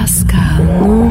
Pascal,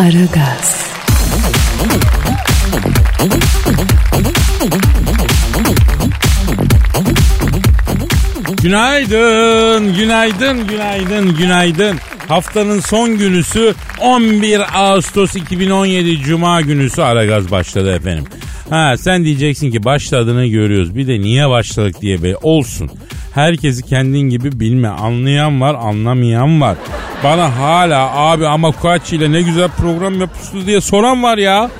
Aragaz, Günaydın, günaydın, günaydın, günaydın. Haftanın son günüsü 11 Ağustos 2017 Cuma günüsü Aragaz başladı efendim. Ha sen diyeceksin ki başladığını görüyoruz. Bir de niye başladık diye be olsun. Herkesi kendin gibi bilme. Anlayan var, anlamayan var. Bana hala abi ama kaç ile ne güzel program yapıyorsunuz diye soran var ya.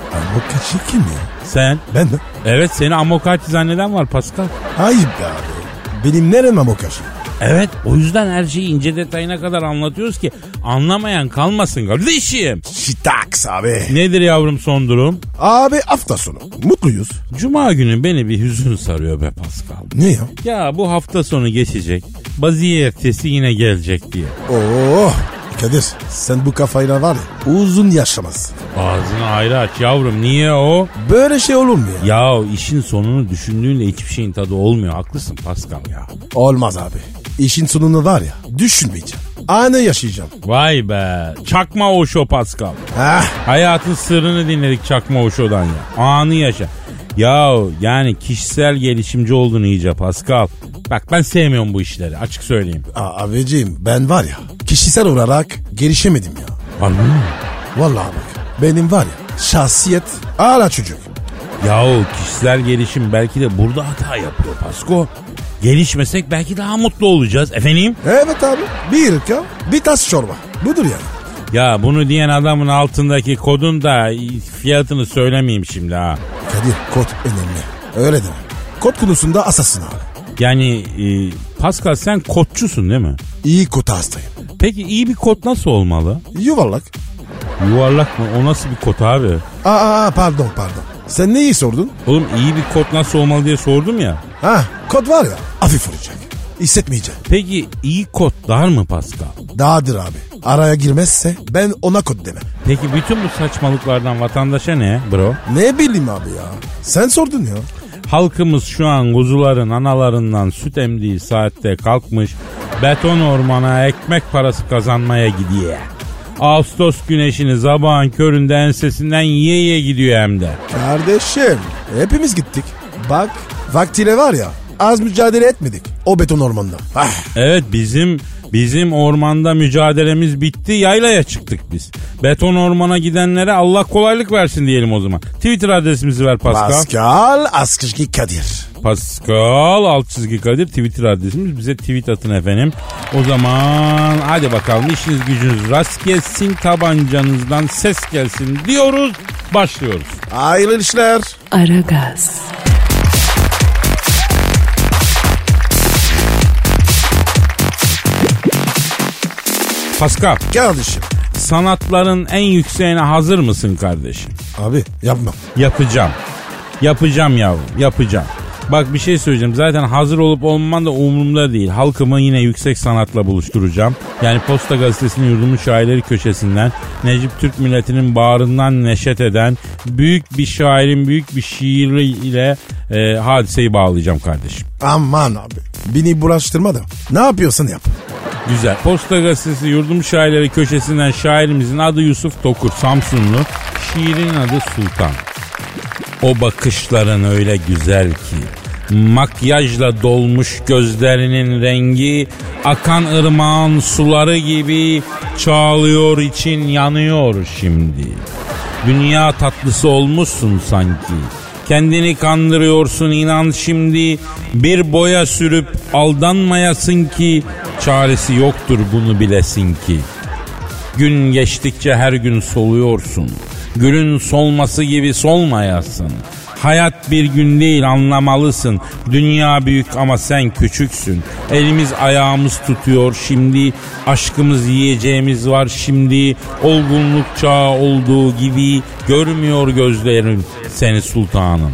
Kaşı kim ya? Sen? Ben mi? Evet seni Amokachi zanneden var Pascal. Ayıp be abi. Benim nerem kaşı? Evet o yüzden her şeyi ince detayına kadar anlatıyoruz ki anlamayan kalmasın kardeşim. Şitaks abi. Nedir yavrum son durum? Abi hafta sonu. Mutluyuz. Cuma günü beni bir hüzün sarıyor be Pascal. Ne ya? Ya bu hafta sonu geçecek. Baziye ertesi yine gelecek diye. Oo. Kadir sen bu kafayla var ya uzun yaşamazsın. Ağzını ayrı aç yavrum niye o? Böyle şey olur mu ya? Ya işin sonunu düşündüğünde hiçbir şeyin tadı olmuyor. Haklısın Pascal ya. Olmaz abi. İşin sonunu var ya düşünmeyeceğim. Anı yaşayacağım. Vay be. Çakma Oşo Pascal. Hah. Hayatın sırrını dinledik Çakma Oşo'dan ya. Anı yaşa. Ya yani kişisel gelişimci oldun iyice Pascal. Bak ben sevmiyorum bu işleri açık söyleyeyim. Aa, abicim ben var ya kişisel olarak gelişemedim ya. Anladın mı? Vallahi bak benim var ya şahsiyet hala çocuk. Yahu kişisel gelişim belki de burada hata yapıyor Pasko. Gelişmesek belki daha mutlu olacağız efendim. Evet abi bir ırka bir tas çorba budur yani. Ya bunu diyen adamın altındaki kodun da fiyatını söylemeyeyim şimdi ha. Kadir kod önemli öyle deme. Kod konusunda asasın abi. Yani e, Pascal sen kodçusun değil mi? İyi kod hastayım. Peki iyi bir kod nasıl olmalı? Yuvarlak. Yuvarlak mı? O nasıl bir kod abi? Aa, aa pardon pardon. Sen neyi sordun? Oğlum iyi bir kod nasıl olmalı diye sordum ya. Ha kod var ya hafif olacak. Hissetmeyeceğim. Peki iyi kod dar mı Pascal? Dağdır abi. Araya girmezse ben ona kod demem. Peki bütün bu saçmalıklardan vatandaşa ne bro? Ne bileyim abi ya. Sen sordun ya. Halkımız şu an kuzuların analarından süt emdiği saatte kalkmış beton ormana ekmek parası kazanmaya gidiyor. Ağustos güneşini sabahın köründe ensesinden yiye yiye gidiyor hem de. Kardeşim hepimiz gittik. Bak vaktiyle var ya az mücadele etmedik o beton ormanda. Ah, Evet bizim bizim ormanda mücadelemiz bitti yaylaya çıktık biz. Beton ormana gidenlere Allah kolaylık versin diyelim o zaman. Twitter adresimizi ver Pascal. Pascal Askışki Kadir. Pascal alt çizgi Kadir Twitter adresimiz. Bize tweet atın efendim. O zaman hadi bakalım işiniz gücünüz rast gelsin tabancanızdan ses gelsin diyoruz. Başlıyoruz. Hayırlı işler. Aragaz, Pascal Kardeşim. sanatların en yükseğine hazır mısın kardeşim? Abi yapmam. Yapacağım. Yapacağım yavrum yapacağım. Bak bir şey söyleyeceğim. Zaten hazır olup olmaman da umurumda değil. Halkımı yine yüksek sanatla buluşturacağım. Yani Posta Gazetesi'nin yurdumun şairleri köşesinden Necip Türk milletinin bağrından neşet eden büyük bir şairin büyük bir şiiriyle e, hadiseyi bağlayacağım kardeşim. Aman abi. Beni bulaştırma da. Ne yapıyorsun yap. Güzel. Posta Gazetesi yurdum şairleri köşesinden şairimizin adı Yusuf Tokur Samsunlu. Şiirin adı Sultan. O bakışların öyle güzel ki. Makyajla dolmuş gözlerinin rengi akan ırmağın suları gibi çağlıyor için yanıyor şimdi. Dünya tatlısı olmuşsun sanki. Kendini kandırıyorsun inan şimdi. Bir boya sürüp aldanmayasın ki çaresi yoktur bunu bilesin ki. Gün geçtikçe her gün soluyorsun. Gülün solması gibi solmayasın. Hayat bir gün değil anlamalısın. Dünya büyük ama sen küçüksün. Elimiz ayağımız tutuyor şimdi. Aşkımız yiyeceğimiz var şimdi. Olgunluk çağı olduğu gibi görmüyor gözlerim seni sultanım.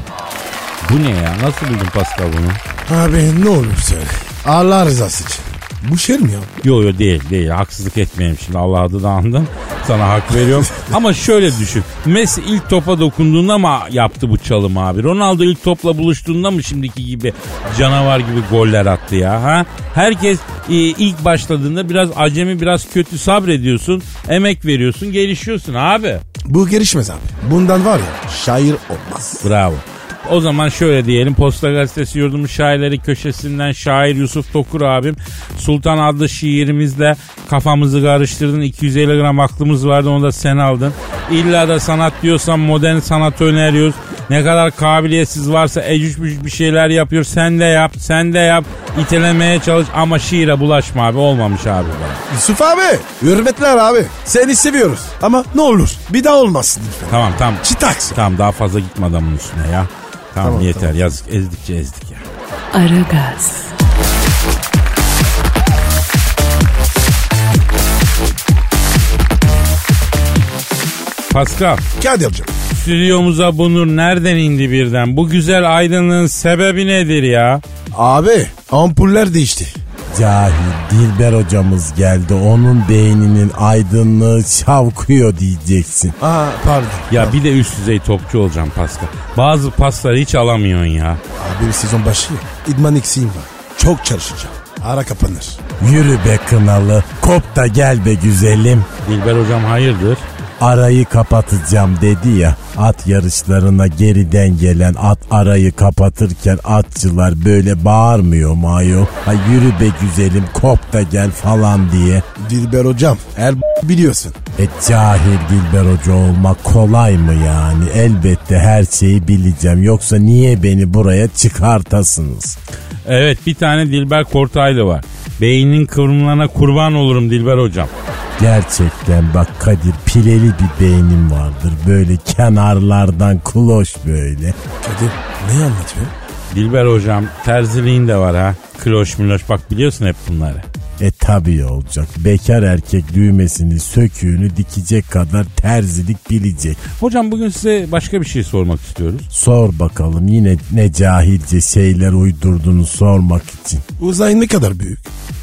Bu ne ya? Nasıl buldun Pascal bunu? Abi ne olur söyle. Allah rızası için. Bu şiir mi ya? Yo yo değil değil. Haksızlık etmeyeyim şimdi. Allah adı da andım. Sana hak veriyorum. Ama şöyle düşün. Messi ilk topa dokunduğunda mı yaptı bu çalım abi? Ronaldo ilk topla buluştuğunda mı şimdiki gibi canavar gibi goller attı ya ha? Herkes e, ilk başladığında biraz acemi biraz kötü sabrediyorsun. Emek veriyorsun gelişiyorsun abi. Bu gelişmez abi. Bundan var ya şair olmaz. bravo o zaman şöyle diyelim Posta Gazetesi yurdumun şairleri köşesinden şair Yusuf Tokur abim Sultan adlı şiirimizle kafamızı karıştırdın 250 gram aklımız vardı onu da sen aldın. İlla da sanat diyorsan modern sanat öneriyoruz. Ne kadar kabiliyetsiz varsa ecüş bir şeyler yapıyor. Sen de yap, sen de yap. İtelemeye çalış ama şiire bulaşma abi. Olmamış abi. be. Yusuf abi. Hürmetler abi. Seni seviyoruz. Ama ne olur bir daha olmasın lütfen. Tamam tamam. Çitaks. Tamam daha fazla gitme adamın üstüne ya. Tamam, Tamam, yeter tamam. yazık ezdikçe ezdik ya. Aragaz, Pascal Kadir'cim. stüdyomuza bu nur nereden indi birden? Bu güzel aydınlığın sebebi nedir ya? Abi ampuller değişti. Cahil Dilber hocamız geldi. Onun beyninin aydınlığı şavkıyor diyeceksin. Aa pardon. Ya bir de üst düzey topçu olacağım Pascal. Bazı pasları hiç alamıyorsun ya. Abi bir sezon başı ya. İdman eksiğim var. Çok çalışacağım. Ara kapanır. Yürü be kınalı. Kop da gel be güzelim. Dilber hocam hayırdır? Arayı kapatacağım dedi ya. At yarışlarına geriden gelen at arayı kapatırken atçılar böyle bağırmıyor mu ayol? Ha yürü be güzelim kop da gel falan diye. Dilber hocam her biliyorsun. E cahil Dilber Hoca olmak kolay mı yani? Elbette her şeyi bileceğim. Yoksa niye beni buraya çıkartasınız? Evet bir tane Dilber Kortaylı var. Beynin kıvrımlarına kurban olurum Dilber hocam. Gerçekten bak Kadir pileli bir beynim vardır. Böyle kenarlardan kloş böyle. Kadir ne anlatıyor? Dilber hocam terziliğin de var ha. Kloş miloş bak biliyorsun hep bunları. E tabii olacak. Bekar erkek düğmesini söküğünü dikecek kadar terzilik bilecek. Hocam bugün size başka bir şey sormak istiyoruz. Sor bakalım yine ne cahilce şeyler uydurdunuz sormak için. Uzay ne kadar büyük?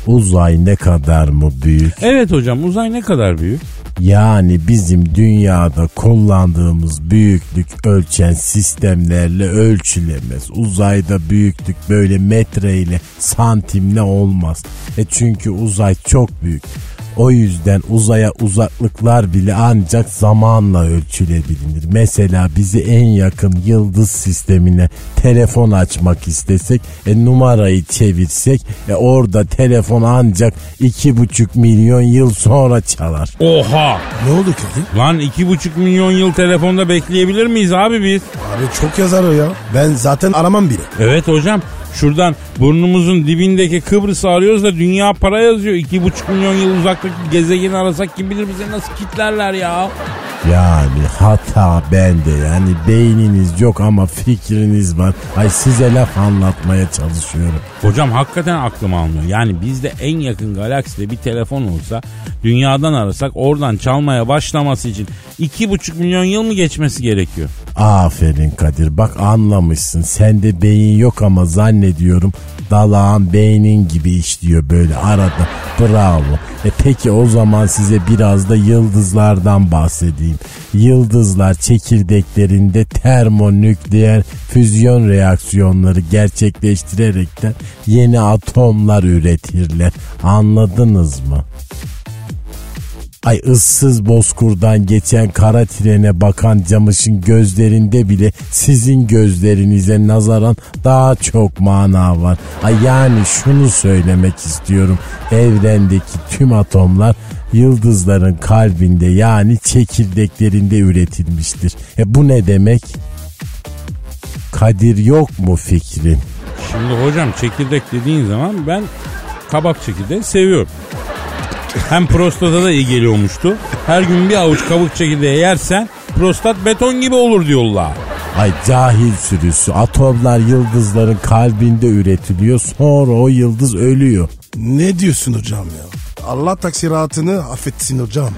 Uzay ne kadar mı büyük? Evet hocam uzay ne kadar büyük? Yani bizim dünyada kullandığımız büyüklük ölçen sistemlerle ölçülemez. Uzayda büyüklük böyle metreyle santimle olmaz. E çünkü uzay çok büyük. O yüzden uzaya uzaklıklar bile ancak zamanla ölçülebilir. Mesela bizi en yakın yıldız sistemine telefon açmak istesek, e, numarayı çevirsek, e, orada telefon ancak iki buçuk milyon yıl sonra çalar. Oha! Ne oldu Kadir? Lan iki buçuk milyon yıl telefonda bekleyebilir miyiz abi biz? Abi çok yazar o ya. Ben zaten aramam bile. Evet hocam şuradan burnumuzun dibindeki Kıbrıs'ı arıyoruz da dünya para yazıyor. İki buçuk milyon yıl uzaktaki gezegeni arasak kim bilir bize nasıl kitlerler ya. Yani hata bende yani beyniniz yok ama fikriniz var. Ay size laf anlatmaya çalışıyorum. Hocam hakikaten aklım almıyor. Yani bizde en yakın galakside bir telefon olsa dünyadan arasak oradan çalmaya başlaması için iki buçuk milyon yıl mı geçmesi gerekiyor? Aferin Kadir bak anlamışsın. Sende beyin yok ama zannediyorum dalağın beynin gibi işliyor böyle arada. Bravo. E peki o zaman size biraz da yıldızlardan bahsedeyim. Yıldızlar çekirdeklerinde termonükleer füzyon reaksiyonları gerçekleştirerekten yeni atomlar üretirler. Anladınız mı? Ay ıssız bozkurdan geçen kara trene bakan camışın gözlerinde bile sizin gözlerinize nazaran daha çok mana var. Ay yani şunu söylemek istiyorum. Evrendeki tüm atomlar yıldızların kalbinde yani çekirdeklerinde üretilmiştir. E bu ne demek? Kadir yok mu fikrin? Şimdi hocam çekirdek dediğin zaman ben kabak çekirdeği seviyorum. Hem prostata da iyi geliyormuştu. Her gün bir avuç kabuk çekirdeği yersen prostat beton gibi olur diyorlar. Ay cahil sürüsü atomlar yıldızların kalbinde üretiliyor sonra o yıldız ölüyor. Ne diyorsun hocam ya? Allah taksiratını affetsin hocam.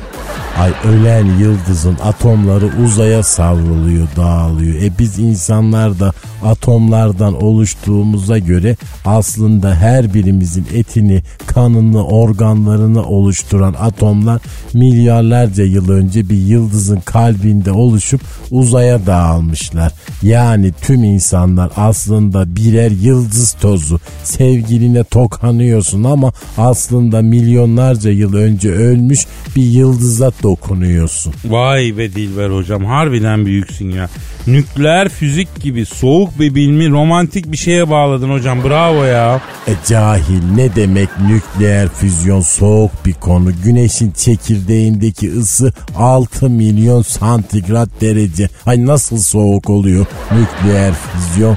Ay ölen yıldızın atomları uzaya savruluyor, dağılıyor. E biz insanlar da atomlardan oluştuğumuza göre aslında her birimizin etini, kanını, organlarını oluşturan atomlar milyarlarca yıl önce bir yıldızın kalbinde oluşup uzaya dağılmışlar. Yani tüm insanlar aslında birer yıldız tozu. Sevgiline tokanıyorsun ama aslında milyonlarca yıl önce ölmüş bir yıldıza dokunuyorsun. Vay be Dilber hocam harbiden büyüksün ya. Nükleer fizik gibi soğuk bir bilmi romantik bir şeye bağladın hocam bravo ya. E cahil ne demek nükleer füzyon soğuk bir konu. Güneşin çekirdeğindeki ısı 6 milyon santigrat derece. Ay nasıl soğuk oluyor nükleer füzyon?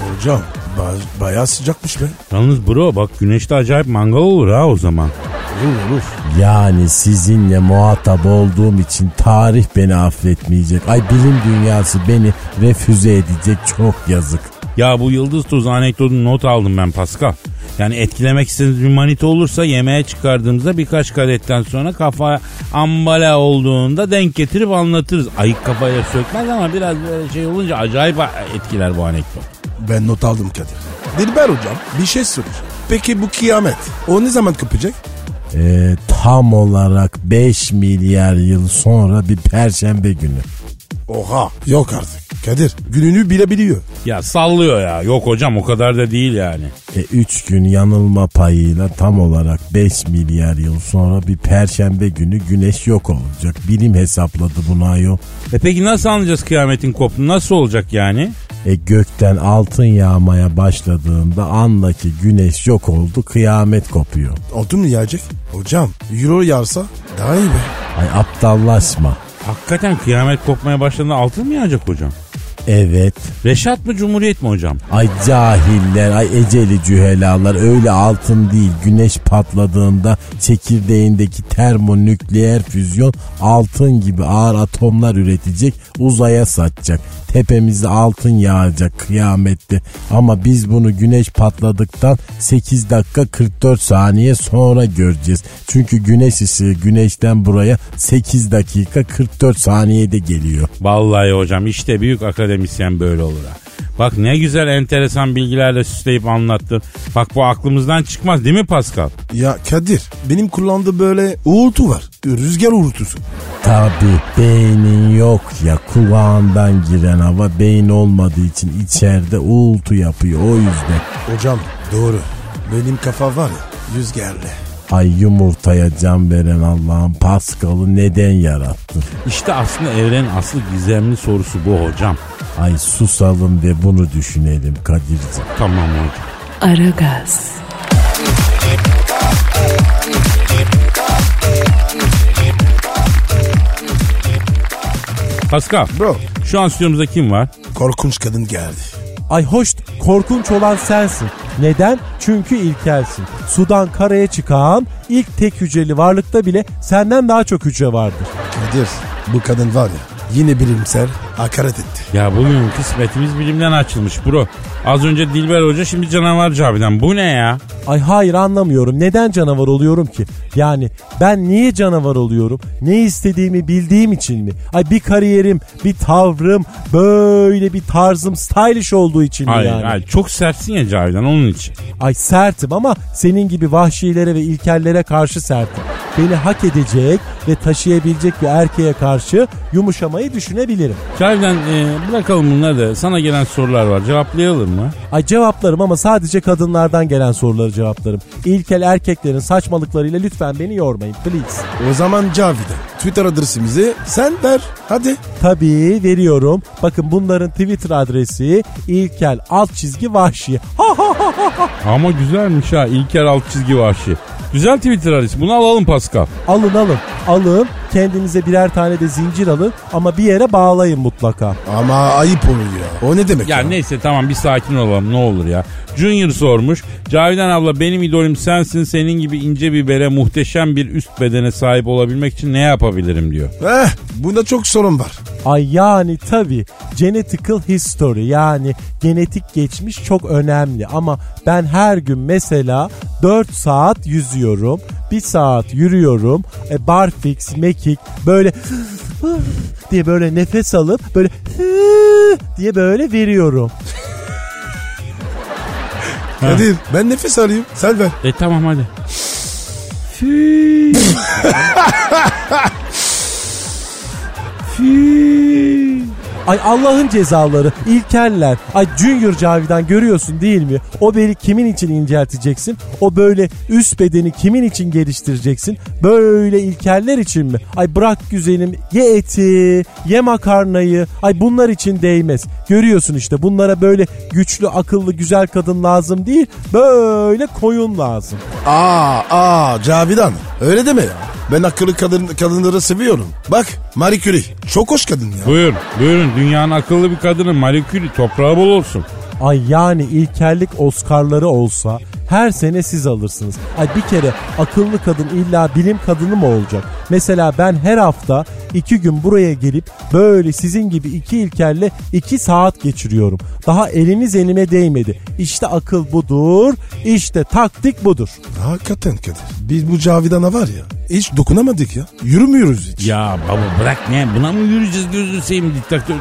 Hocam ba- bayağı sıcakmış be. Yalnız bro bak güneşte acayip mangal olur ha o zaman. Olur olur. Yani sizinle muhatap olduğum için tarih beni affetmeyecek. Ay bilim dünyası beni refüze edecek çok yazık. Ya bu yıldız tozu anekdotunu not aldım ben Pascal. Yani etkilemek istediğiniz bir manita olursa yemeğe çıkardığımızda birkaç kadetten sonra kafa ambala olduğunda denk getirip anlatırız. Ayık kafayla sökmez ama biraz böyle şey olunca acayip etkiler bu anekdot. Ben not aldım Kadir. Dilber hocam bir şey soracağım. Peki bu kıyamet o ne zaman kopacak? Ee, tam olarak 5 milyar yıl sonra bir perşembe günü. Oha yok artık. Kadir gününü bile biliyor. Ya sallıyor ya. Yok hocam o kadar da değil yani. E 3 gün yanılma payıyla tam olarak 5 milyar yıl sonra bir perşembe günü güneş yok olacak. Bilim hesapladı bunu ayol. E peki nasıl anlayacağız kıyametin koptuğunu? Nasıl olacak yani? E gökten altın yağmaya başladığında andaki güneş yok oldu kıyamet kopuyor. Altın mı yağacak? Hocam euro yağsa daha iyi be. Ay aptallaşma. Hakikaten kıyamet kopmaya başladığında altın mı yağacak hocam? Evet. Reşat mı Cumhuriyet mi hocam? Ay cahiller, ay eceli cühelalar öyle altın değil. Güneş patladığında çekirdeğindeki termonükleer füzyon altın gibi ağır atomlar üretecek, uzaya satacak. Tepemize altın yağacak kıyamette. Ama biz bunu güneş patladıktan 8 dakika 44 saniye sonra göreceğiz. Çünkü güneş ışığı güneşten buraya 8 dakika 44 saniyede geliyor. Vallahi hocam işte büyük akademisyen böyle olur ha. Bak ne güzel enteresan bilgilerle süsleyip anlattın. Bak bu aklımızdan çıkmaz değil mi Pascal? Ya Kadir benim kullandığım böyle uğultu var. Rüzgar uğultusu. Tabi beynin yok ya kulağından giren hava beyin olmadığı için içeride uğultu yapıyor o yüzden. Hocam doğru. Benim kafa var ya rüzgarlı. Ay yumurtaya can veren Allah'ın Pascal'ı neden yarattı? İşte aslında evrenin asıl gizemli sorusu bu hocam. Ay susalım ve bunu düşünelim Kadir'ciğim. Tamam hocam. Aragaz, Pascal Bro şu an stüdyomuzda kim var? korkunç kadın geldi. Ay hoş korkunç olan sensin. Neden? Çünkü ilkelsin. Sudan karaya çıkan ilk tek hücreli varlıkta bile senden daha çok hücre vardır. Kadir bu kadın var ya yine bilimsel hakaret etti. Ya bugün kısmetimiz bilimden açılmış bro. Az önce Dilber Hoca şimdi canavar Cavidan. Bu ne ya? Ay hayır anlamıyorum. Neden canavar oluyorum ki? Yani ben niye canavar oluyorum? Ne istediğimi bildiğim için mi? Ay bir kariyerim, bir tavrım, böyle bir tarzım stylish olduğu için mi Hayır, yani? hayır çok sertsin ya Cavidan onun için. Ay sertim ama senin gibi vahşilere ve ilkellere karşı sertim. Beni hak edecek ve taşıyabilecek bir erkeğe karşı yumuşamayı düşünebilirim. Cavidan e, bırakalım bunları da sana gelen sorular var cevaplayalım mı? Ay cevaplarım ama sadece kadınlardan gelen soruları cevaplarım. İlkel erkeklerin saçmalıklarıyla lütfen beni yormayın please. O zaman Cavidan Twitter adresimizi sen ver hadi. Tabii veriyorum. Bakın bunların Twitter adresi ilkel alt çizgi vahşi. Ha ha ha ha. Ama güzelmiş ha İlker alt çizgi vahşi. Güzel Twitter adresi bunu alalım Pascal. Alın alın. Alın. Kendinize birer tane de zincir alın ama bir yere bağlayın mutlaka. Ama ayıp oluyor ya. O ne demek Ya ya? neyse tamam bir sakin olalım ne olur ya. Junior sormuş. Cavidan abla benim idolüm sensin. Senin gibi ince bir bere muhteşem bir üst bedene sahip olabilmek için ne yapabilirim diyor. Eh, bunda çok sorun var. Ay yani tabi genetical history yani genetik geçmiş çok önemli ama ben her gün mesela 4 saat yüzüyorum, 1 saat yürüyorum, e, barfix, mekik böyle diye böyle nefes alıp böyle diye böyle veriyorum. Kadir ben nefes alayım. Sen ver. E tamam hadi. Ay Allah'ın cezaları, ilkeller. Ay Junior Cavidan görüyorsun değil mi? O beli kimin için incelteceksin? O böyle üst bedeni kimin için geliştireceksin? Böyle ilkeller için mi? Ay bırak güzelim ye eti, ye makarnayı. Ay bunlar için değmez. Görüyorsun işte bunlara böyle güçlü, akıllı, güzel kadın lazım değil. Böyle koyun lazım. Aa aa Cavidan öyle deme ya. Ben akıllı kadın, kadınları seviyorum. Bak Marie Curie çok hoş kadın ya. Buyur buyurun dünyanın akıllı bir kadını Marie Curie toprağı bol olsun. Ay yani ilkellik Oscar'ları olsa her sene siz alırsınız. Ay bir kere akıllı kadın illa bilim kadını mı olacak? Mesela ben her hafta iki gün buraya gelip böyle sizin gibi iki ilkelle iki saat geçiriyorum. Daha eliniz elime değmedi. İşte akıl budur, işte taktik budur. Hakikaten Kadir. Biz bu Cavidan'a var ya hiç dokunamadık ya. Yürümüyoruz hiç. Ya baba bırak ne buna mı yürüyeceğiz gözünü seveyim diktatör.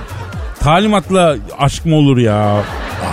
Talimatla aşk mı olur ya?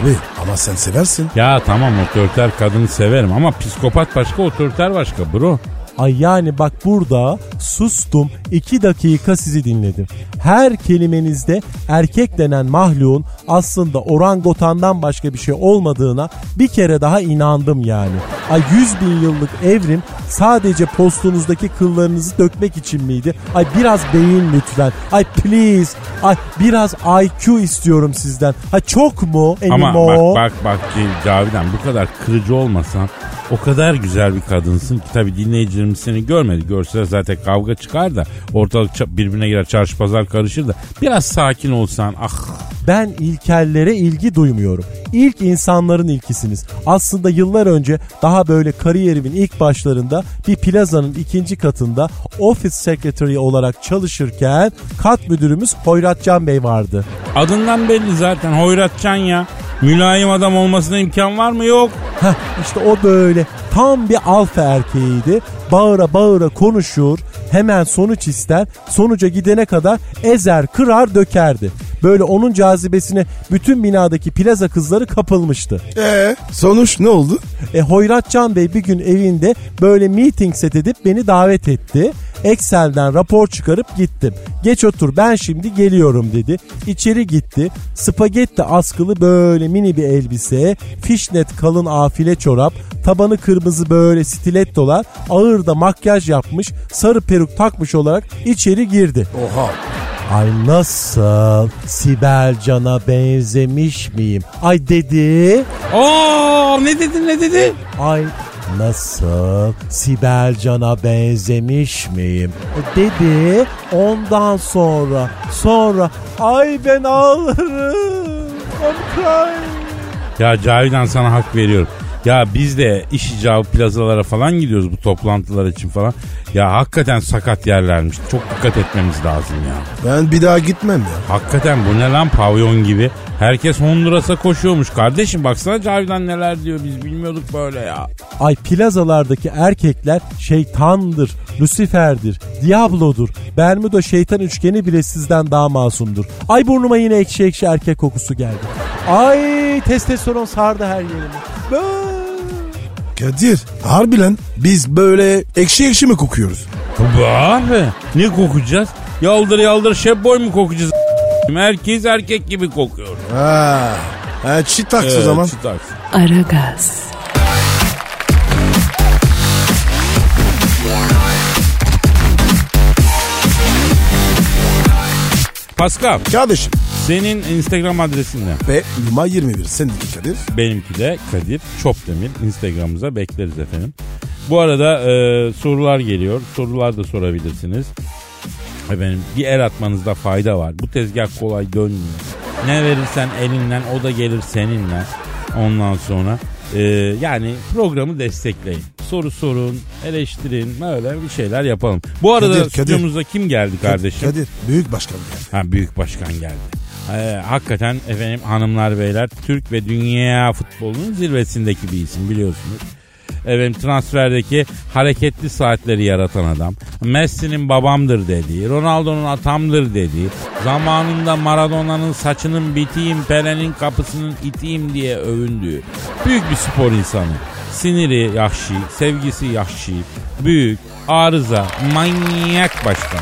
Abi ama sen seversin. Ya tamam otoriter kadını severim ama psikopat başka otoriter başka bro. Ay yani bak burada sustum iki dakika sizi dinledim. Her kelimenizde erkek denen mahluğun aslında orangotandan başka bir şey olmadığına bir kere daha inandım yani. Ay 100 bin yıllık evrim sadece postunuzdaki kıllarınızı dökmek için miydi? Ay biraz beyin lütfen. Ay please. Ay biraz IQ istiyorum sizden. Ay çok mu? Ama Anymore? bak bak bak Cavidan bu kadar kırıcı olmasan o kadar güzel bir kadınsın ki tabi dinleyicilerimiz seni görmedi. Görseler zaten kavga çıkar da ortalık birbirine girer çarşı pazar karışır da biraz sakin olsan ah Ben ilkellere ilgi duymuyorum. İlk insanların ilkisiniz. Aslında yıllar önce daha böyle kariyerimin ilk başlarında bir plazanın ikinci katında office secretary olarak çalışırken kat müdürümüz Hoyratcan Bey vardı. adından belli zaten Hoyratcan ya. Mülayim adam olmasına imkan var mı? Yok. Heh, işte o böyle tam bir alfa erkeğiydi. Bağıra bağıra konuşur, hemen sonuç ister. Sonuca gidene kadar ezer, kırar, dökerdi. Böyle onun cazibesine bütün binadaki plaza kızları kapılmıştı. Ee, sonuç ne oldu? E, Hoyratcan Bey bir gün evinde böyle meeting set edip beni davet etti. Excel'den rapor çıkarıp gittim. Geç otur ben şimdi geliyorum dedi. İçeri gitti. Spagetti askılı böyle mini bir elbise, fişnet kalın afile çorap, tabanı kırmızı böyle stilettolar, ağır da makyaj yapmış, sarı peruk takmış olarak içeri girdi. Oha. Ay nasıl Sibel Can'a benzemiş miyim? Ay dedi. Aa ne dedin ne dedi? Ay nasıl Sibel Can'a benzemiş miyim? Dedi ondan sonra sonra ay ben ağlarım. I'm crying. Ya Cavidan sana hak veriyorum. Ya biz de iş icabı plazalara falan gidiyoruz bu toplantılar için falan. Ya hakikaten sakat yerlermiş. Çok dikkat etmemiz lazım ya. Ben bir daha gitmem ya. Hakikaten bu ne lan pavyon gibi. Herkes Honduras'a koşuyormuş. Kardeşim baksana Cavidan neler diyor biz bilmiyorduk böyle ya. Ay plazalardaki erkekler şeytandır, Lucifer'dir, Diablo'dur. Bermuda şeytan üçgeni bile sizden daha masumdur. Ay burnuma yine ekşi ekşi erkek kokusu geldi. Ay testosteron sardı her yerimi. Kadir harbi lan biz böyle ekşi ekşi mi kokuyoruz? Tabii abi. Ne kokacağız? Yaldır yaldır şef boy mu kokacağız? Herkes erkek gibi kokuyor. Ha, ha çit taks o Evet, zaman. çıtaks. Aragaz, Pascal Kardeşim senin Instagram adresin ne? ve numara 21 sendeki Kadir. Benimki de Kadir Çopdemir. Instagram'ımıza bekleriz efendim. Bu arada e, sorular geliyor. Sorular da sorabilirsiniz. Efendim bir el atmanızda fayda var. Bu tezgah kolay dönmüyor. Ne verirsen elinden o da gelir seninle. Ondan sonra e, yani programı destekleyin. soru sorun, eleştirin, böyle bir şeyler yapalım. Bu arada Kadir, kim geldi kardeşim? Kadir büyük başkan geldi. Ha büyük başkan geldi. Ee, hakikaten efendim hanımlar beyler Türk ve dünya futbolunun zirvesindeki bir isim biliyorsunuz. Efendim transferdeki hareketli saatleri yaratan adam. Messi'nin babamdır dediği, Ronaldo'nun atamdır dediği, zamanında Maradona'nın saçının biteyim, Pele'nin kapısının iteyim diye övündüğü büyük bir spor insanı. Siniri yahşi, sevgisi yahşi, büyük, arıza, manyak başkan.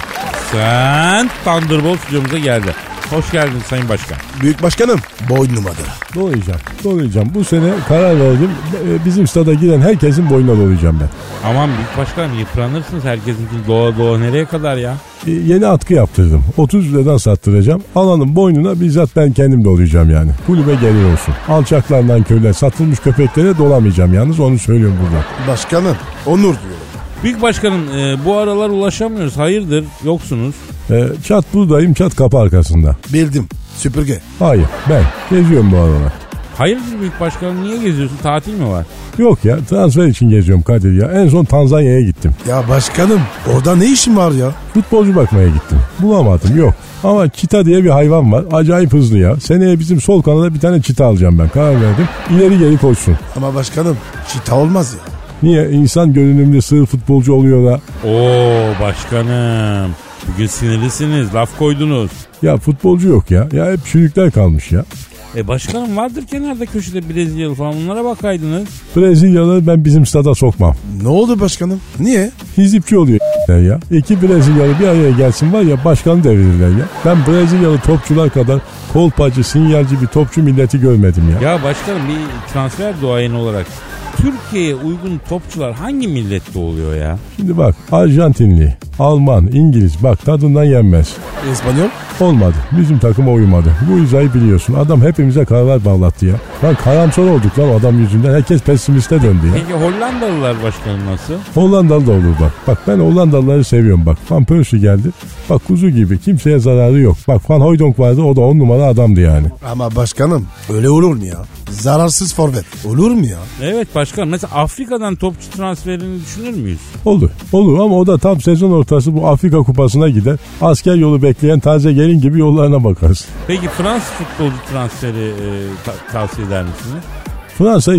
Sen Thunderbolt stüdyomuza geldi. Hoş geldin Sayın Başkan. Büyük başkanım boynumada. Dolayacağım. Dolayacağım. Bu sene karar verdim. E, Bizim stada giden herkesin boynuna dolayacağım ben. Aman büyük başkanım yıpranırsınız herkesin için doğa doğa nereye kadar ya? E, Yeni atkı yaptırdım. 30 liradan sattıracağım. Alanın boynuna bizzat ben kendim dolayacağım yani. Kulübe gelir olsun. Alçaklardan köyler satılmış köpeklere dolamayacağım yalnız onu söylüyorum burada. Başkanım onur diyorum. Büyük başkanım e, bu aralar ulaşamıyoruz. Hayırdır yoksunuz? E, çat buradayım çat kapı arkasında. Bildim süpürge. Hayır ben geziyorum bu aralar. Hayırdır büyük başkanım niye geziyorsun? Tatil mi var? Yok ya transfer için geziyorum Kadir ya. En son Tanzanya'ya gittim. Ya başkanım orada ne işin var ya? Futbolcu bakmaya gittim. Bulamadım yok. Ama çita diye bir hayvan var. Acayip hızlı ya. Seneye bizim sol kanada bir tane çita alacağım ben. Karar verdim. İleri geri koşsun. Ama başkanım çita olmaz ya. Niye? İnsan görünümlü sığ futbolcu oluyor da. Oo başkanım. Bugün sinirlisiniz. Laf koydunuz. Ya futbolcu yok ya. Ya hep çürükler kalmış ya. E başkanım vardır kenarda köşede Brezilyalı falan onlara bakaydınız. Brezilyalı ben bizim stada sokmam. Ne oldu başkanım? Niye? Hizipçi oluyor ya. İki Brezilyalı bir araya gelsin var ya başkanı devirirler ya. Ben Brezilyalı topçular kadar kolpacı, sinyalci bir topçu milleti görmedim ya. Ya başkanım bir transfer duayeni olarak Türkiye'ye uygun topçular hangi millette oluyor ya? Şimdi bak Arjantinli, Alman, İngiliz bak tadından yenmez. İspanyol? Olmadı. Bizim takıma uymadı. Bu izahı biliyorsun. Adam hepimize karalar bağlattı ya. Lan karamsar olduk lan o adam yüzünden. Herkes pesimiste döndü ya. Peki Hollandalılar başkanım nasıl? Hollandalı da olur bak. Bak ben Hollandalıları seviyorum bak. Van Persie geldi. Bak kuzu gibi kimseye zararı yok. Bak Van Hooydonk vardı o da on numara adamdı yani. Ama başkanım öyle olur mu ya? Zararsız forvet. Olur mu ya? Evet başkanım mesela Afrika'dan topçu transferini düşünür müyüz? Olur. Olur ama o da tam sezon ortası bu Afrika kupasına gider. Asker yolu bekleyen taze gelin gibi yollarına bakarsın. Peki Fransız futbolcu transferi e, ta- tavsiye eder misiniz? Fransa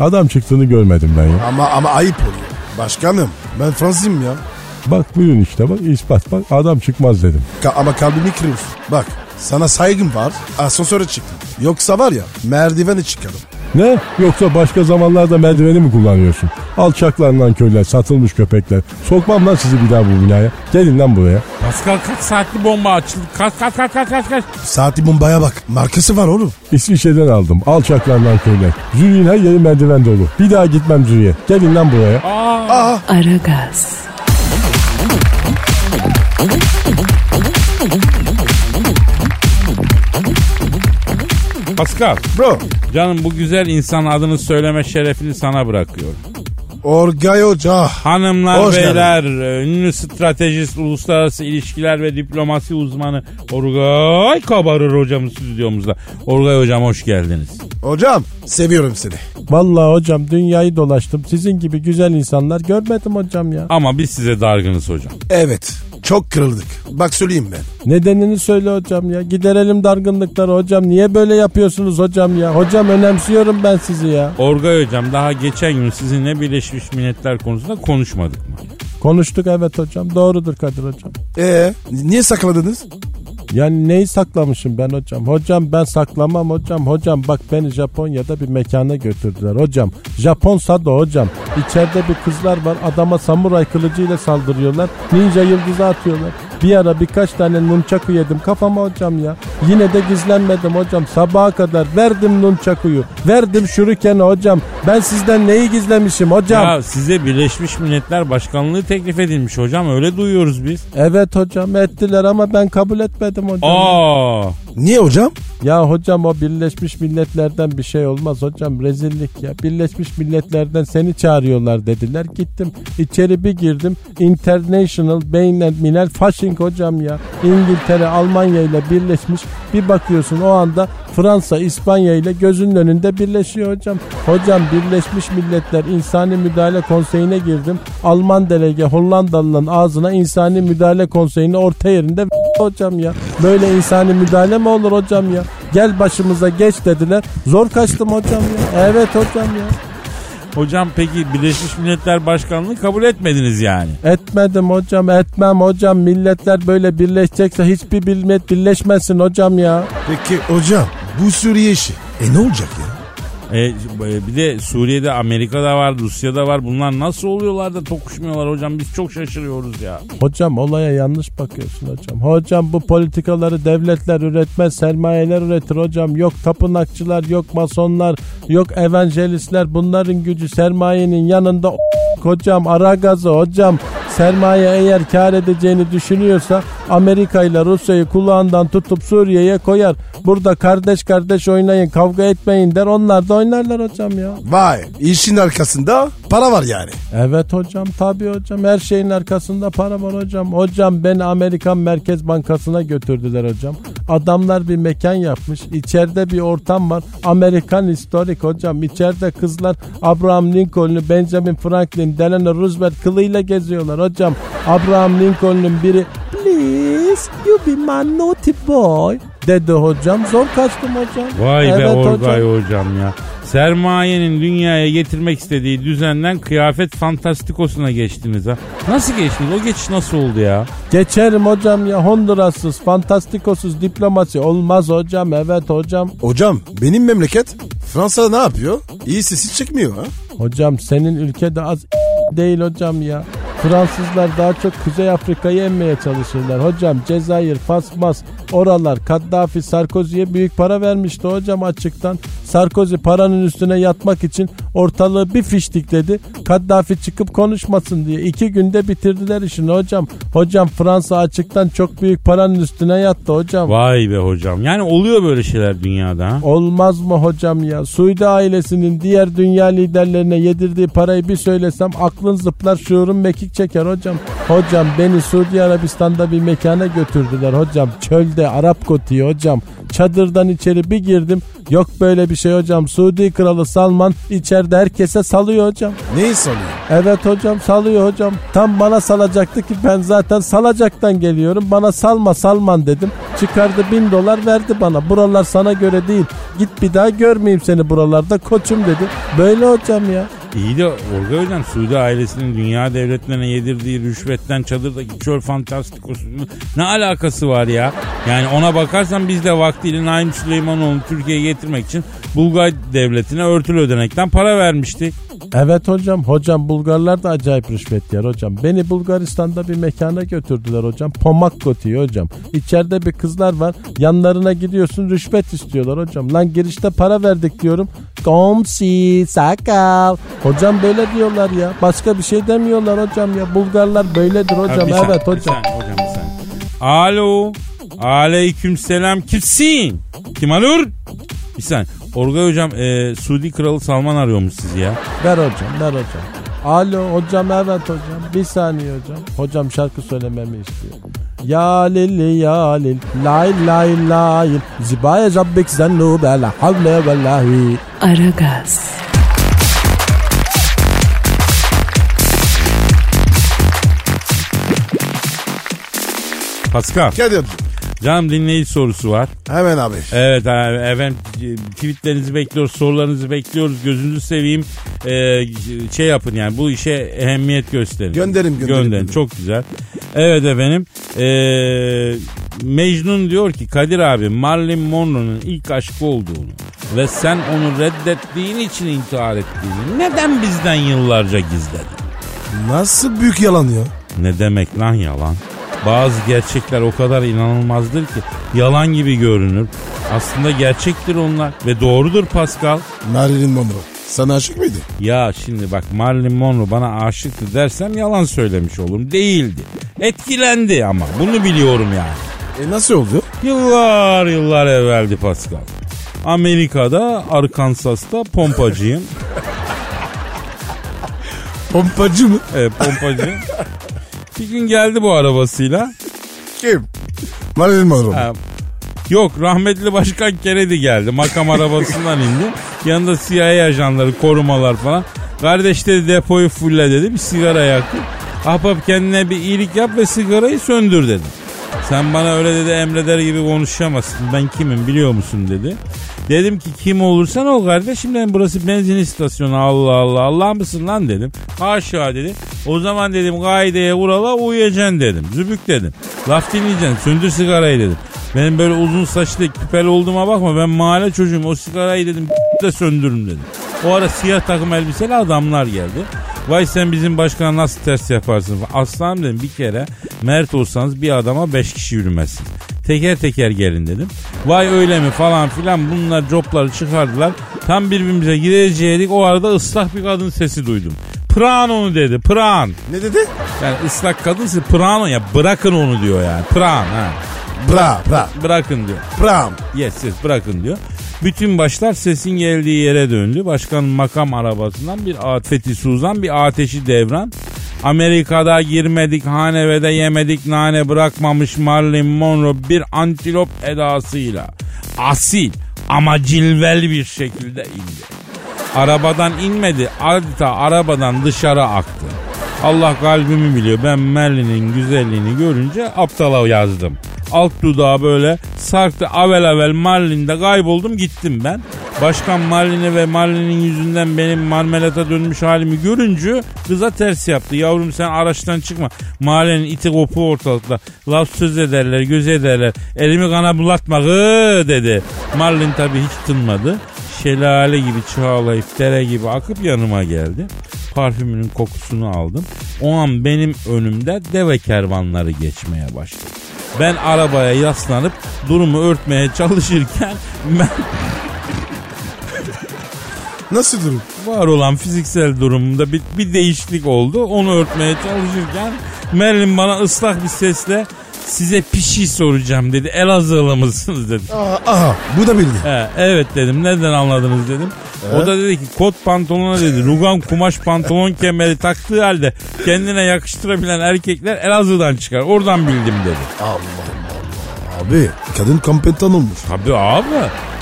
adam çıktığını görmedim ben ya. Ama ama ayıp oluyor. Başkanım ben Fransızım ya. Bak buyurun işte bak ispat bak adam çıkmaz dedim. Ka- ama kalbimi kırıyorsun. Bak sana saygım var. Asansöre çıktım. Yoksa var ya merdiveni çıkarım. Ne? Yoksa başka zamanlarda merdiveni mi kullanıyorsun? Alçaklarından köyler, satılmış köpekler. Sokmam lan sizi bir daha bu binaya. Gelin lan buraya. Pascal kaç saatli bomba açıldı? Kaç kaç kaç kaç kaç kaç. Saati bombaya bak. Markası var oğlum. İsviçre'den aldım. Alçaklarından köyler. Zürih'in her yeri merdiven dolu. Bir daha gitmem Zürih'e. Gelin lan buraya. Aa, Aragaz, Pascal Bro. canım bu güzel insan adını söyleme şerefini sana bırakıyorum. Orgay Hoca. Hanımlar Hoş beyler ünlü stratejist uluslararası ilişkiler ve diplomasi uzmanı Orgay Kabarır hocamız stüdyomuzda. Orgay hocam hoş geldiniz. Hocam seviyorum seni. Vallahi hocam dünyayı dolaştım. Sizin gibi güzel insanlar görmedim hocam ya. Ama biz size dargınız hocam. Evet. Çok kırıldık. Bak söyleyeyim ben. Nedenini söyle hocam ya. Giderelim dargınlıkları hocam. Niye böyle yapıyorsunuz hocam ya? Hocam önemsiyorum ben sizi ya. Orgay hocam daha geçen gün sizinle Birleşmiş Milletler konusunda konuşmadık mı? Konuştuk evet hocam. Doğrudur Kadir hocam. Ee, niye sakladınız? Yani neyi saklamışım ben hocam? Hocam ben saklamam hocam. Hocam bak beni Japonya'da bir mekana götürdüler hocam. Japon Sado hocam. İçeride bir kızlar var. Adama samuray kılıcıyla saldırıyorlar. Ninja yıldızı atıyorlar. Bir ara birkaç tane nunchaku yedim kafama hocam ya. Yine de gizlenmedim hocam. Sabaha kadar verdim nunchakuyu. Verdim şurikeni hocam. Ben sizden neyi gizlemişim hocam? Ya size Birleşmiş Milletler Başkanlığı teklif edilmiş hocam öyle duyuyoruz biz. Evet hocam ettiler ama ben kabul etmedim hocam. Aa, Niye hocam? Ya hocam o Birleşmiş Milletler'den bir şey olmaz hocam rezillik ya. Birleşmiş Milletler'den seni çağırıyorlar dediler. Gittim içeri bir girdim. International Beynel Milal Fasching hocam ya. İngiltere Almanya ile birleşmiş. Bir bakıyorsun o anda Fransa İspanya ile gözünün önünde birleşiyor hocam. Hocam Birleşmiş Milletler İnsani Müdahale Konseyi'ne girdim. Alman delege Hollandalı'nın ağzına insani müdahale konseyini orta yerinde hocam ya. Böyle insani müdahale mi olur hocam ya? Gel başımıza geç dediler. Zor kaçtım hocam ya. Evet hocam ya. Hocam peki Birleşmiş Milletler Başkanlığı kabul etmediniz yani. Etmedim hocam etmem hocam. Milletler böyle birleşecekse hiçbir millet birleşmesin hocam ya. Peki hocam bu Suriye işi. E ne olacak ya? E, bir de Suriye'de Amerika'da var, Rusya'da var. Bunlar nasıl oluyorlar da tokuşmuyorlar hocam? Biz çok şaşırıyoruz ya. Hocam olaya yanlış bakıyorsun hocam. Hocam bu politikaları devletler üretmez, sermayeler üretir hocam. Yok tapınakçılar, yok masonlar, yok evangelistler. Bunların gücü sermayenin yanında hocam ara gazı hocam. Sermaye eğer kar edeceğini düşünüyorsa Amerika ile Rusya'yı kulağından tutup Suriye'ye koyar. Burada kardeş kardeş oynayın kavga etmeyin der onlar da oynarlar hocam ya. Vay işin arkasında para var yani. Evet hocam tabii hocam her şeyin arkasında para var hocam. Hocam beni Amerikan Merkez Bankası'na götürdüler hocam. Adamlar bir mekan yapmış. İçeride bir ortam var. Amerikan historik hocam. İçeride kızlar Abraham Lincoln'u, Benjamin Franklin, Delano Roosevelt kılıyla geziyorlar hocam. Abraham Lincoln'un biri Please you be my naughty boy dedi hocam. Zor kaçtım hocam. Vay be Evet Orgay hocam. hocam. ya. Sermayenin dünyaya getirmek istediği düzenden kıyafet fantastikosuna geçtiniz ha. Nasıl geçtiniz? O geçiş nasıl oldu ya? Geçerim hocam ya Honduras'sız, fantastikosuz diplomasi olmaz hocam. Evet hocam. Hocam benim memleket Fransa ne yapıyor? İyi sesi çıkmıyor ha. Hocam senin ülkede az değil hocam ya. Fransızlar daha çok Kuzey Afrika'yı emmeye çalışırlar. Hocam Cezayir, Fasmas, oralar Kaddafi Sarkozy'ye büyük para vermişti hocam açıktan. Sarkozy paranın üstüne yatmak için ortalığı bir fiştikledi. Kaddafi çıkıp konuşmasın diye. iki günde bitirdiler işini hocam. Hocam Fransa açıktan çok büyük paranın üstüne yattı hocam. Vay be hocam. Yani oluyor böyle şeyler dünyada ha. Olmaz mı hocam ya? Suudi ailesinin diğer dünya liderlerine yedirdiği parayı bir söylesem aklın zıplar şuurun mekik çeker hocam. Hocam beni Suudi Arabistan'da bir mekana götürdüler hocam. Çölde Arap kotiği hocam. Çadırdan içeri bir girdim. Yok böyle bir şey hocam. Suudi kralı Salman içeride herkese salıyor hocam. Neyi sanıyor? Evet hocam salıyor hocam. Tam bana salacaktı ki ben zaten salacaktan geliyorum. Bana salma Salman dedim. Çıkardı bin dolar verdi bana. Buralar sana göre değil. Git bir daha görmeyeyim seni buralarda koçum dedi. Böyle hocam ya. İyi de Orgay hocam Suudi ailesinin dünya devletlerine yedirdiği rüşvetten çadırdaki çöl fantastikosunun ne alakası var ya? Yani ona bakarsan biz de vaktiyle Naim Süleymanoğlu'nu Türkiye'ye getirmek için Bulgar devletine örtülü ödenekten para vermiştik. Evet hocam. Hocam Bulgarlar da acayip rüşvet yer hocam. Beni Bulgaristan'da bir mekana götürdüler hocam. Pomak gotiği hocam. İçeride bir kızlar var. Yanlarına gidiyorsun rüşvet istiyorlar hocam. Lan girişte para verdik diyorum. Komsi sakal. Hocam böyle diyorlar ya. Başka bir şey demiyorlar hocam ya. Bulgarlar böyledir hocam. Ha, bir saniye, evet bir hocam. saniye hocam bir saniye. Alo. Aleyküm selam. Kimsin? Kim alır? Bir saniye. Orgay hocam e, Suudi Kralı Salman arıyormuş sizi ya. Ver hocam ver hocam. Alo hocam evet hocam. Bir saniye hocam. Hocam şarkı söylememi istiyor. Ya lili ya lil lay lay lay zibaya jabbek zennu bela havle vellahi. Aragaz, Pascal. Kadir Canım dinleyici sorusu var. hemen abi. Evet abi, efendim tweetlerinizi bekliyoruz, sorularınızı bekliyoruz. Gözünüzü seveyim. Ee, şey yapın yani bu işe ehemmiyet gösterin. Gönderin, gönderin. Gönderin çok güzel. Evet efendim. Ee, Mecnun diyor ki Kadir abi Marilyn Monroe'nun ilk aşkı olduğunu ve sen onu reddettiğin için intihar ettiğini neden bizden yıllarca gizledin? Nasıl büyük yalan ya? Ne demek lan yalan? Bazı gerçekler o kadar inanılmazdır ki yalan gibi görünür. Aslında gerçektir onlar ve doğrudur Pascal. Marilyn Monroe. Sana aşık mıydı? Ya şimdi bak Marilyn Monroe bana aşıktı dersem yalan söylemiş olurum. Değildi. Etkilendi ama bunu biliyorum yani. E nasıl oldu? Yıllar yıllar evveldi Pascal. Amerika'da Arkansas'ta pompacıyım. Pompacı mı? Evet pompacıyım. Bir gün geldi bu arabasıyla. Kim? Marilyn Monroe. Ha, Yok rahmetli başkan Kennedy geldi. Makam arabasından indi. Yanında CIA ajanları korumalar falan. Kardeş dedi depoyu fulle dedi. Bir sigara yaktı. Ahbap kendine bir iyilik yap ve sigarayı söndür dedi. Sen bana öyle dedi emreder gibi konuşamazsın. Ben kimim biliyor musun dedi. Dedim ki kim olursan ol kardeşim dedim burası benzin istasyonu Allah Allah Allah mısın lan dedim. Haşa dedi. O zaman dedim kaideye kurala uyacaksın dedim. Zübük dedim. Laf dinleyeceksin söndür sigarayı dedim. Benim böyle uzun saçlı küpeli olduğuma bakma ben mahalle çocuğum o sigarayı dedim de söndürün dedim. O ara siyah takım elbiseli adamlar geldi. Vay sen bizim başkana nasıl ters yaparsın? Aslanım dedim bir kere mert olsanız bir adama beş kişi yürümezsiniz. Teker teker gelin dedim. Vay öyle mi falan filan bunlar copları çıkardılar. Tam birbirimize gireceğidik o arada ıslak bir kadın sesi duydum. Pran onu dedi pran. Ne dedi? Yani ıslak kadın sesi pran ya bırakın onu diyor yani. Pran ha. Bra bra. Bırakın diyor. Bram. Yes yes bırakın diyor. Bütün başlar sesin geldiği yere döndü. Başkanın makam arabasından bir Fethi Suzan bir ateşi devran. Amerika'da girmedik hanevede yemedik nane bırakmamış Marilyn Monroe bir antilop edasıyla asil ama cilvel bir şekilde indi. Arabadan inmedi adeta arabadan dışarı aktı. Allah kalbimi biliyor ben Merlin'in güzelliğini görünce aptala yazdım. Alt dudağı böyle sarktı avel avel Marlin'de kayboldum gittim ben. Başkan Marlin'i ve Marlin'in yüzünden benim marmelata dönmüş halimi görünce kıza ters yaptı. Yavrum sen araçtan çıkma. Mahallenin iti kopu ortalıkta. Laf söz ederler göz ederler. Elimi kana bulatma gı dedi. Marlin tabii hiç tınmadı. Şelale gibi çağlayıp dere gibi akıp yanıma geldi. Parfümünün kokusunu aldım. O an benim önümde deve kervanları geçmeye başladı. Ben arabaya yaslanıp durumu örtmeye çalışırken ben Nasıl durum? var olan fiziksel durumumda bir, bir değişiklik oldu. Onu örtmeye çalışırken Merlin bana ıslak bir sesle size bir şey soracağım dedi. Elazığlı mısınız dedi. Aha, aha bu da bildi. He, evet dedim. Nereden anladınız dedim. O da dedi ki kot pantolona dedi. Rugan kumaş pantolon kemeri taktığı halde kendine yakıştırabilen erkekler Elazığ'dan çıkar. Oradan bildim dedi. Allah Allah. Abi kadın kompetan olmuş. Tabii abi.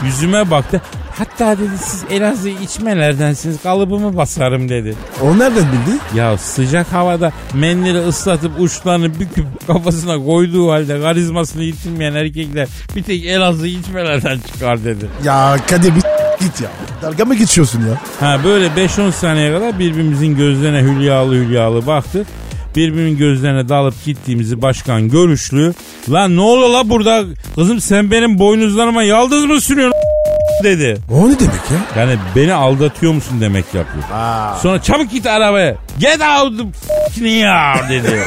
Yüzüme baktı. Hatta dedi siz Elazığ içmelerdensiniz kalıbımı basarım dedi. O nereden bildi? Ya sıcak havada mendili ıslatıp uçlarını büküp kafasına koyduğu halde karizmasını yitirmeyen erkekler bir tek Elazığ içmelerden çıkar dedi. Ya Kadir bir git ya. Dalga mı geçiyorsun ya? Ha böyle 5-10 saniye kadar birbirimizin gözlerine hülyalı hülyalı baktık. Birbirinin gözlerine dalıp gittiğimizi başkan görüşlü. Lan ne oluyor la burada? Kızım sen benim boynuzlarıma yaldız mı sürüyorsun dedi. O ne demek ya? Yani beni aldatıyor musun demek yapıyor. Sonra çabuk git arabaya. Get out the yard dedi.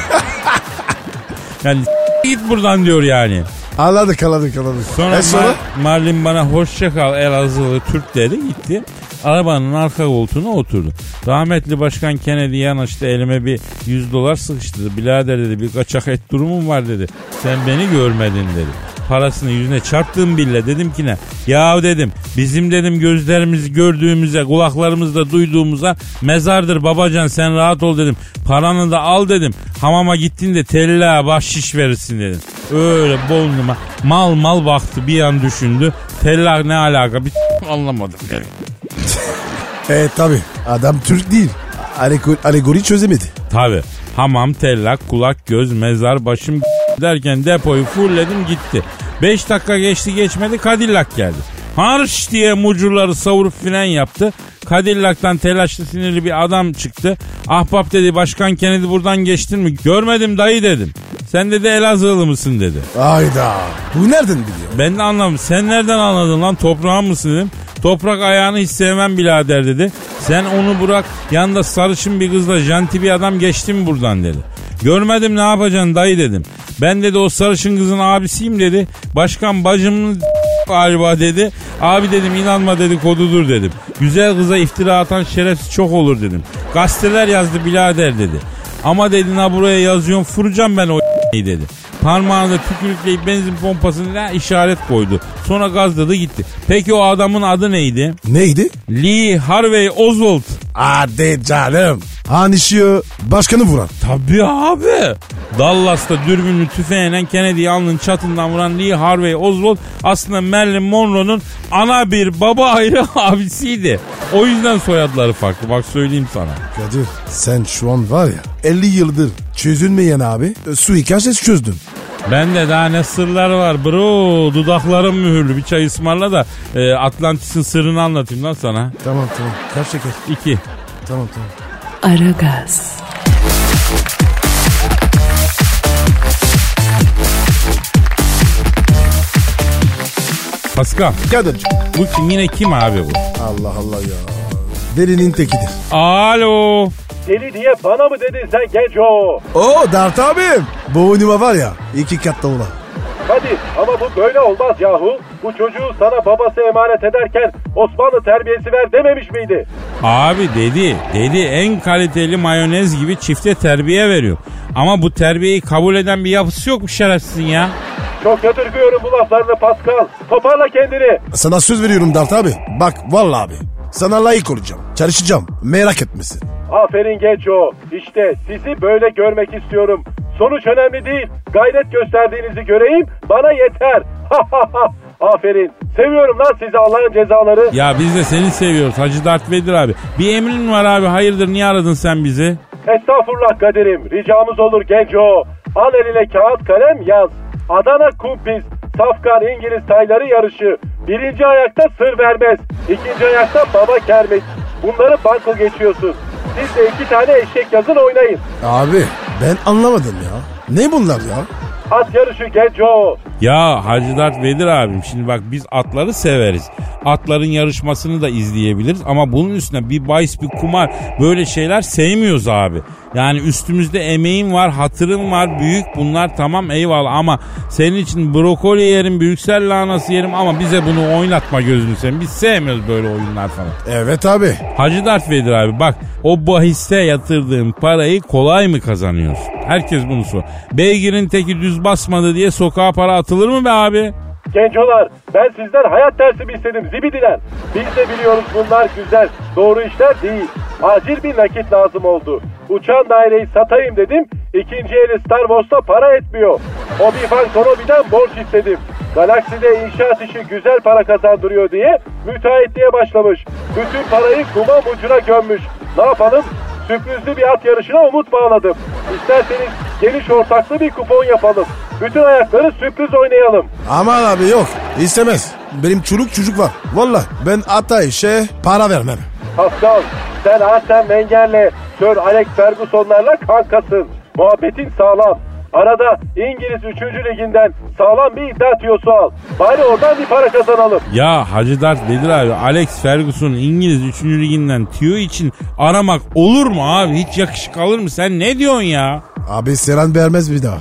yani git buradan diyor yani. Anladık anladık anladık. Sonra, E sonra? Mar- Marlin bana hoşça kal Elazığlı Türk dedi gitti. Arabanın arka koltuğuna oturdu. Rahmetli Başkan Kennedy yanaştı elime bir 100 dolar sıkıştırdı. Birader dedi bir kaçak et durumum var dedi. Sen beni görmedin dedi. Parasını yüzüne çarptım bile dedim ki ne? Ya dedim bizim dedim gözlerimiz gördüğümüze kulaklarımızda duyduğumuza mezardır babacan sen rahat ol dedim. Paranı da al dedim. Hamama gittiğinde tella bahşiş verirsin dedim. Öyle boynuma mal mal baktı bir an düşündü. Tella ne alaka bir anlamadım. E tabi adam Türk değil. Alegori çözemedi. Tabi hamam, tellak, kulak, göz, mezar, başım derken depoyu fullledim gitti. 5 dakika geçti geçmedi Cadillac geldi. Harş diye mucurları savurup fren yaptı. Cadillac'tan telaşlı sinirli bir adam çıktı. Ahbap dedi başkan Kennedy buradan geçtin mi? Görmedim dayı dedim. Sen dedi Elazığlı mısın dedi. Ayda. Bu nereden biliyor? Ben de anlamadım. Sen nereden anladın lan toprağın mısın dedim. Toprak ayağını hiç sevmem birader dedi. Sen onu bırak yanında sarışın bir kızla janti bir adam geçti mi buradan dedi. Görmedim ne yapacaksın dayı dedim. Ben dedi o sarışın kızın abisiyim dedi. Başkan bacımın galiba dedi. Abi dedim inanma dedi kodudur dedim. Güzel kıza iftira atan şerefsiz çok olur dedim. Gazeteler yazdı birader dedi. Ama dedi na buraya yazıyorum fıracağım ben o dedi. Parmağında tükürükleyip benzin pompasına işaret koydu. Sonra gazladı gitti. Peki o adamın adı neydi? Neydi? Lee Harvey Oswald. Hadi canım. Anişiyor. Başkanı vuran. Tabii abi. Dallas'ta dürbünlü tüfeğiyle Kennedy'yi alnının çatından vuran Lee Harvey Oswald aslında Marilyn Monroe'nun ana bir baba ayrı abisiydi. O yüzden soyadları farklı bak söyleyeyim sana. Kadir sen şu an var ya 50 yıldır çözülmeyen abi suikast çözdün. Ben de daha ne sırlar var bro. Dudaklarım mühürlü. Bir çay ısmarla da e, Atlantis'in sırrını anlatayım lan sana. Tamam tamam. Kaç şeker? İki. Tamam tamam. Aragaz, Pascal. Kadir'cim. Bu kim yine kim abi bu? Allah Allah ya. Derinin tekidir. Alo. Deli diye bana mı dedin sen genç o? Oo Dert abim. Boynuma var ya iki katta ola. Hadi ama bu böyle olmaz yahu. Bu çocuğu sana babası emanet ederken Osmanlı terbiyesi ver dememiş miydi? Abi dedi. Dedi en kaliteli mayonez gibi çifte terbiye veriyor. Ama bu terbiyeyi kabul eden bir yapısı yok mu şerefsizin ya? Çok yadırgıyorum bu laflarını Pascal. Toparla kendini. Sana söz veriyorum Dert abi. Bak vallahi abi. Sana layık olacağım. Çalışacağım. Merak etmesin. Aferin genç o. İşte sizi böyle görmek istiyorum. Sonuç önemli değil. Gayret gösterdiğinizi göreyim bana yeter. Aferin. Seviyorum lan sizi Allah'ın cezaları. Ya biz de seni seviyoruz Hacı Dert Vedir abi. Bir emrin var abi hayırdır niye aradın sen bizi? Estağfurullah kaderim. Ricamız olur genco. Al eline kağıt kalem yaz. Adana Kumpis. Safkan İngiliz tayları yarışı. Birinci ayakta sır vermez. İkinci ayakta baba kermes. Bunları banko geçiyorsun. Siz de iki tane eşek yazın oynayın. Abi ben anlamadım ya. Ne bunlar ya? At yarışı genco. Ya Hacı Dert Vedir abim şimdi bak biz atları severiz. Atların yarışmasını da izleyebiliriz ama bunun üstüne bir bahis bir kumar böyle şeyler sevmiyoruz abi. Yani üstümüzde emeğin var, hatırın var, büyük bunlar tamam eyvallah ama senin için brokoli yerim, Brüksel lahanası yerim ama bize bunu oynatma gözünü seveyim. Biz sevmiyoruz böyle oyunlar falan. Evet abi. Hacı Dert Vedir abi bak o bahiste yatırdığın parayı kolay mı kazanıyorsun? Herkes bunu sor. Beygirin teki düz basmadı diye sokağa para atılır mı be abi? Gencolar ben sizden hayat dersi mi istedim zibidiler. Biz de biliyoruz bunlar güzel. Doğru işler değil. Acil bir nakit lazım oldu. Uçan daireyi satayım dedim. İkinci eli Star Wars'ta para etmiyor. Obi-Wan Kenobi'den borç istedim. Galakside inşaat işi güzel para kazandırıyor diye müteahhitliğe başlamış. Bütün parayı kuma ucuna gömmüş. Ne yapalım? Sürprizli bir at yarışına umut bağladım. İsterseniz geniş ortaklı bir kupon yapalım. Bütün ayakları sürpriz oynayalım. Aman abi yok. istemez. Benim çocuk çocuk var. Valla ben ata işe para vermem. Pascal, sen Arsene Wenger'le Sir Alex Ferguson'larla kankasın. Muhabbetin sağlam. Arada İngiliz 3. liginden sağlam bir iddia tüyosu al. Bari oradan bir para kazanalım. Ya Hacı Dert Vedir abi Alex Ferguson İngiliz 3. liginden tüyo için aramak olur mu abi? Hiç yakışık alır mı? Sen ne diyorsun ya? Abi Seren vermez bir daha.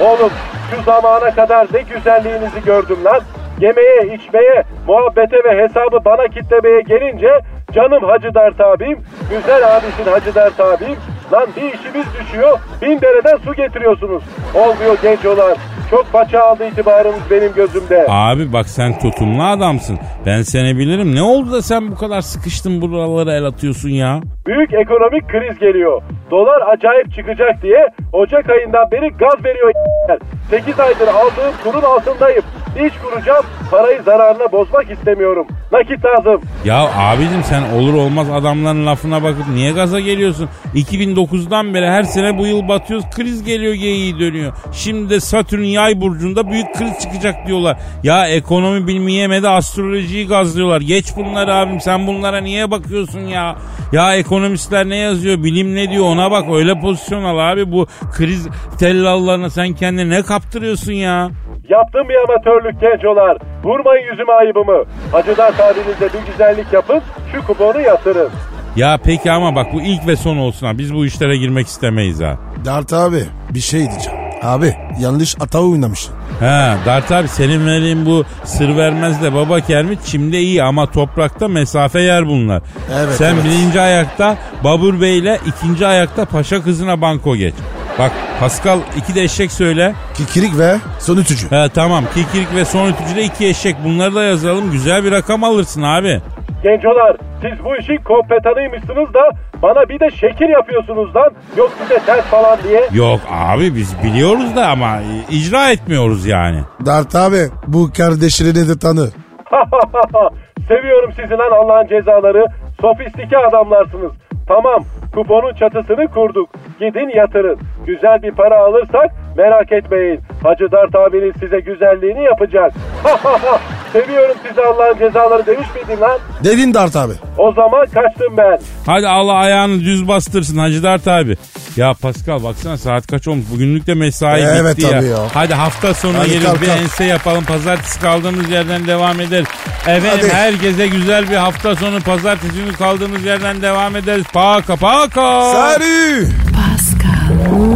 Oğlum şu zamana kadar ne güzelliğinizi gördüm lan. Yemeye, içmeye, muhabbete ve hesabı bana kitlemeye gelince canım Hacı Dert abim, güzel abisin Hacı Dert abim. Lan bir işimiz düşüyor, bin dereden su getiriyorsunuz. Olmuyor gencolar. Çok paça aldı itibarınız benim gözümde. Abi bak sen tutumlu adamsın. Ben seni bilirim. Ne oldu da sen bu kadar sıkıştın buralara el atıyorsun ya? Büyük ekonomik kriz geliyor. Dolar acayip çıkacak diye Ocak ayından beri gaz veriyor 8 aydır aldığım kurun altındayım. İş kuracağım, parayı zararına bozmak istemiyorum. Nakit lazım. Ya abicim sen olur olmaz adamların lafına bakıp niye gaza geliyorsun? 2009'dan beri her sene bu yıl batıyoruz kriz geliyor geyiği dönüyor. Şimdi de Satürn yay burcunda büyük kriz çıkacak diyorlar. Ya ekonomi bilmeyemedi astrolojiyi gazlıyorlar. Geç bunları abim sen bunlara niye bakıyorsun ya? Ya ekonomistler ne yazıyor bilim ne diyor ona bak öyle pozisyon al abi bu kriz tellallarına sen kendine ne kaptırıyorsun ya? Yaptım bir amatörlük gencolar. Vurmayın yüzüme ayıbımı. Hacılar tabirinizle bir güzellik yapın, şu kuponu yatırın. Ya peki ama bak bu ilk ve son olsun ha. Biz bu işlere girmek istemeyiz ha. Dert abi bir şey diyeceğim. Abi yanlış ata oynamışsın. He Dert abi senin verdiğin bu sır vermez de baba kermit çimde iyi ama toprakta mesafe yer bunlar. Evet, Sen evet. birinci ayakta Babur Bey ile ikinci ayakta Paşa kızına banko geç. Bak Pascal iki de eşek söyle. Kikirik ve son ütücü. He tamam kikirik ve son ütücüde iki eşek bunları da yazalım güzel bir rakam alırsın abi. Gencolar siz bu işin kompetanıymışsınız da bana bir de şekil yapıyorsunuz lan. Yok size ters falan diye. Yok abi biz biliyoruz da ama icra etmiyoruz yani. Dert abi bu kardeşlerini de tanı. Seviyorum sizi lan Allah'ın cezaları. Sofistike adamlarsınız. Tamam kuponun çatısını kurduk. Gidin yatırın. Güzel bir para alırsak merak etmeyin. Hacı Dert abiniz size güzelliğini yapacak. Seviyorum sizi Allah'ın cezaları demiş miydin lan? Dedin Dert abi. O zaman kaçtım ben. Hadi Allah ayağını düz bastırsın Hacı Dert abi. Ya Pascal baksana saat kaç olmuş. Bugünlük de mesai Evet bitti ya. tabii ya. Hadi hafta sonu Hadi kalk, bir ense yapalım. Pazartesi kaldığımız yerden devam ederiz. Efendim Hadi. herkese güzel bir hafta sonu. Pazartesi günü kaldığımız yerden devam ederiz. Paka paka. Salut. Pascal,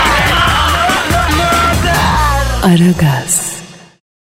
Aragaz.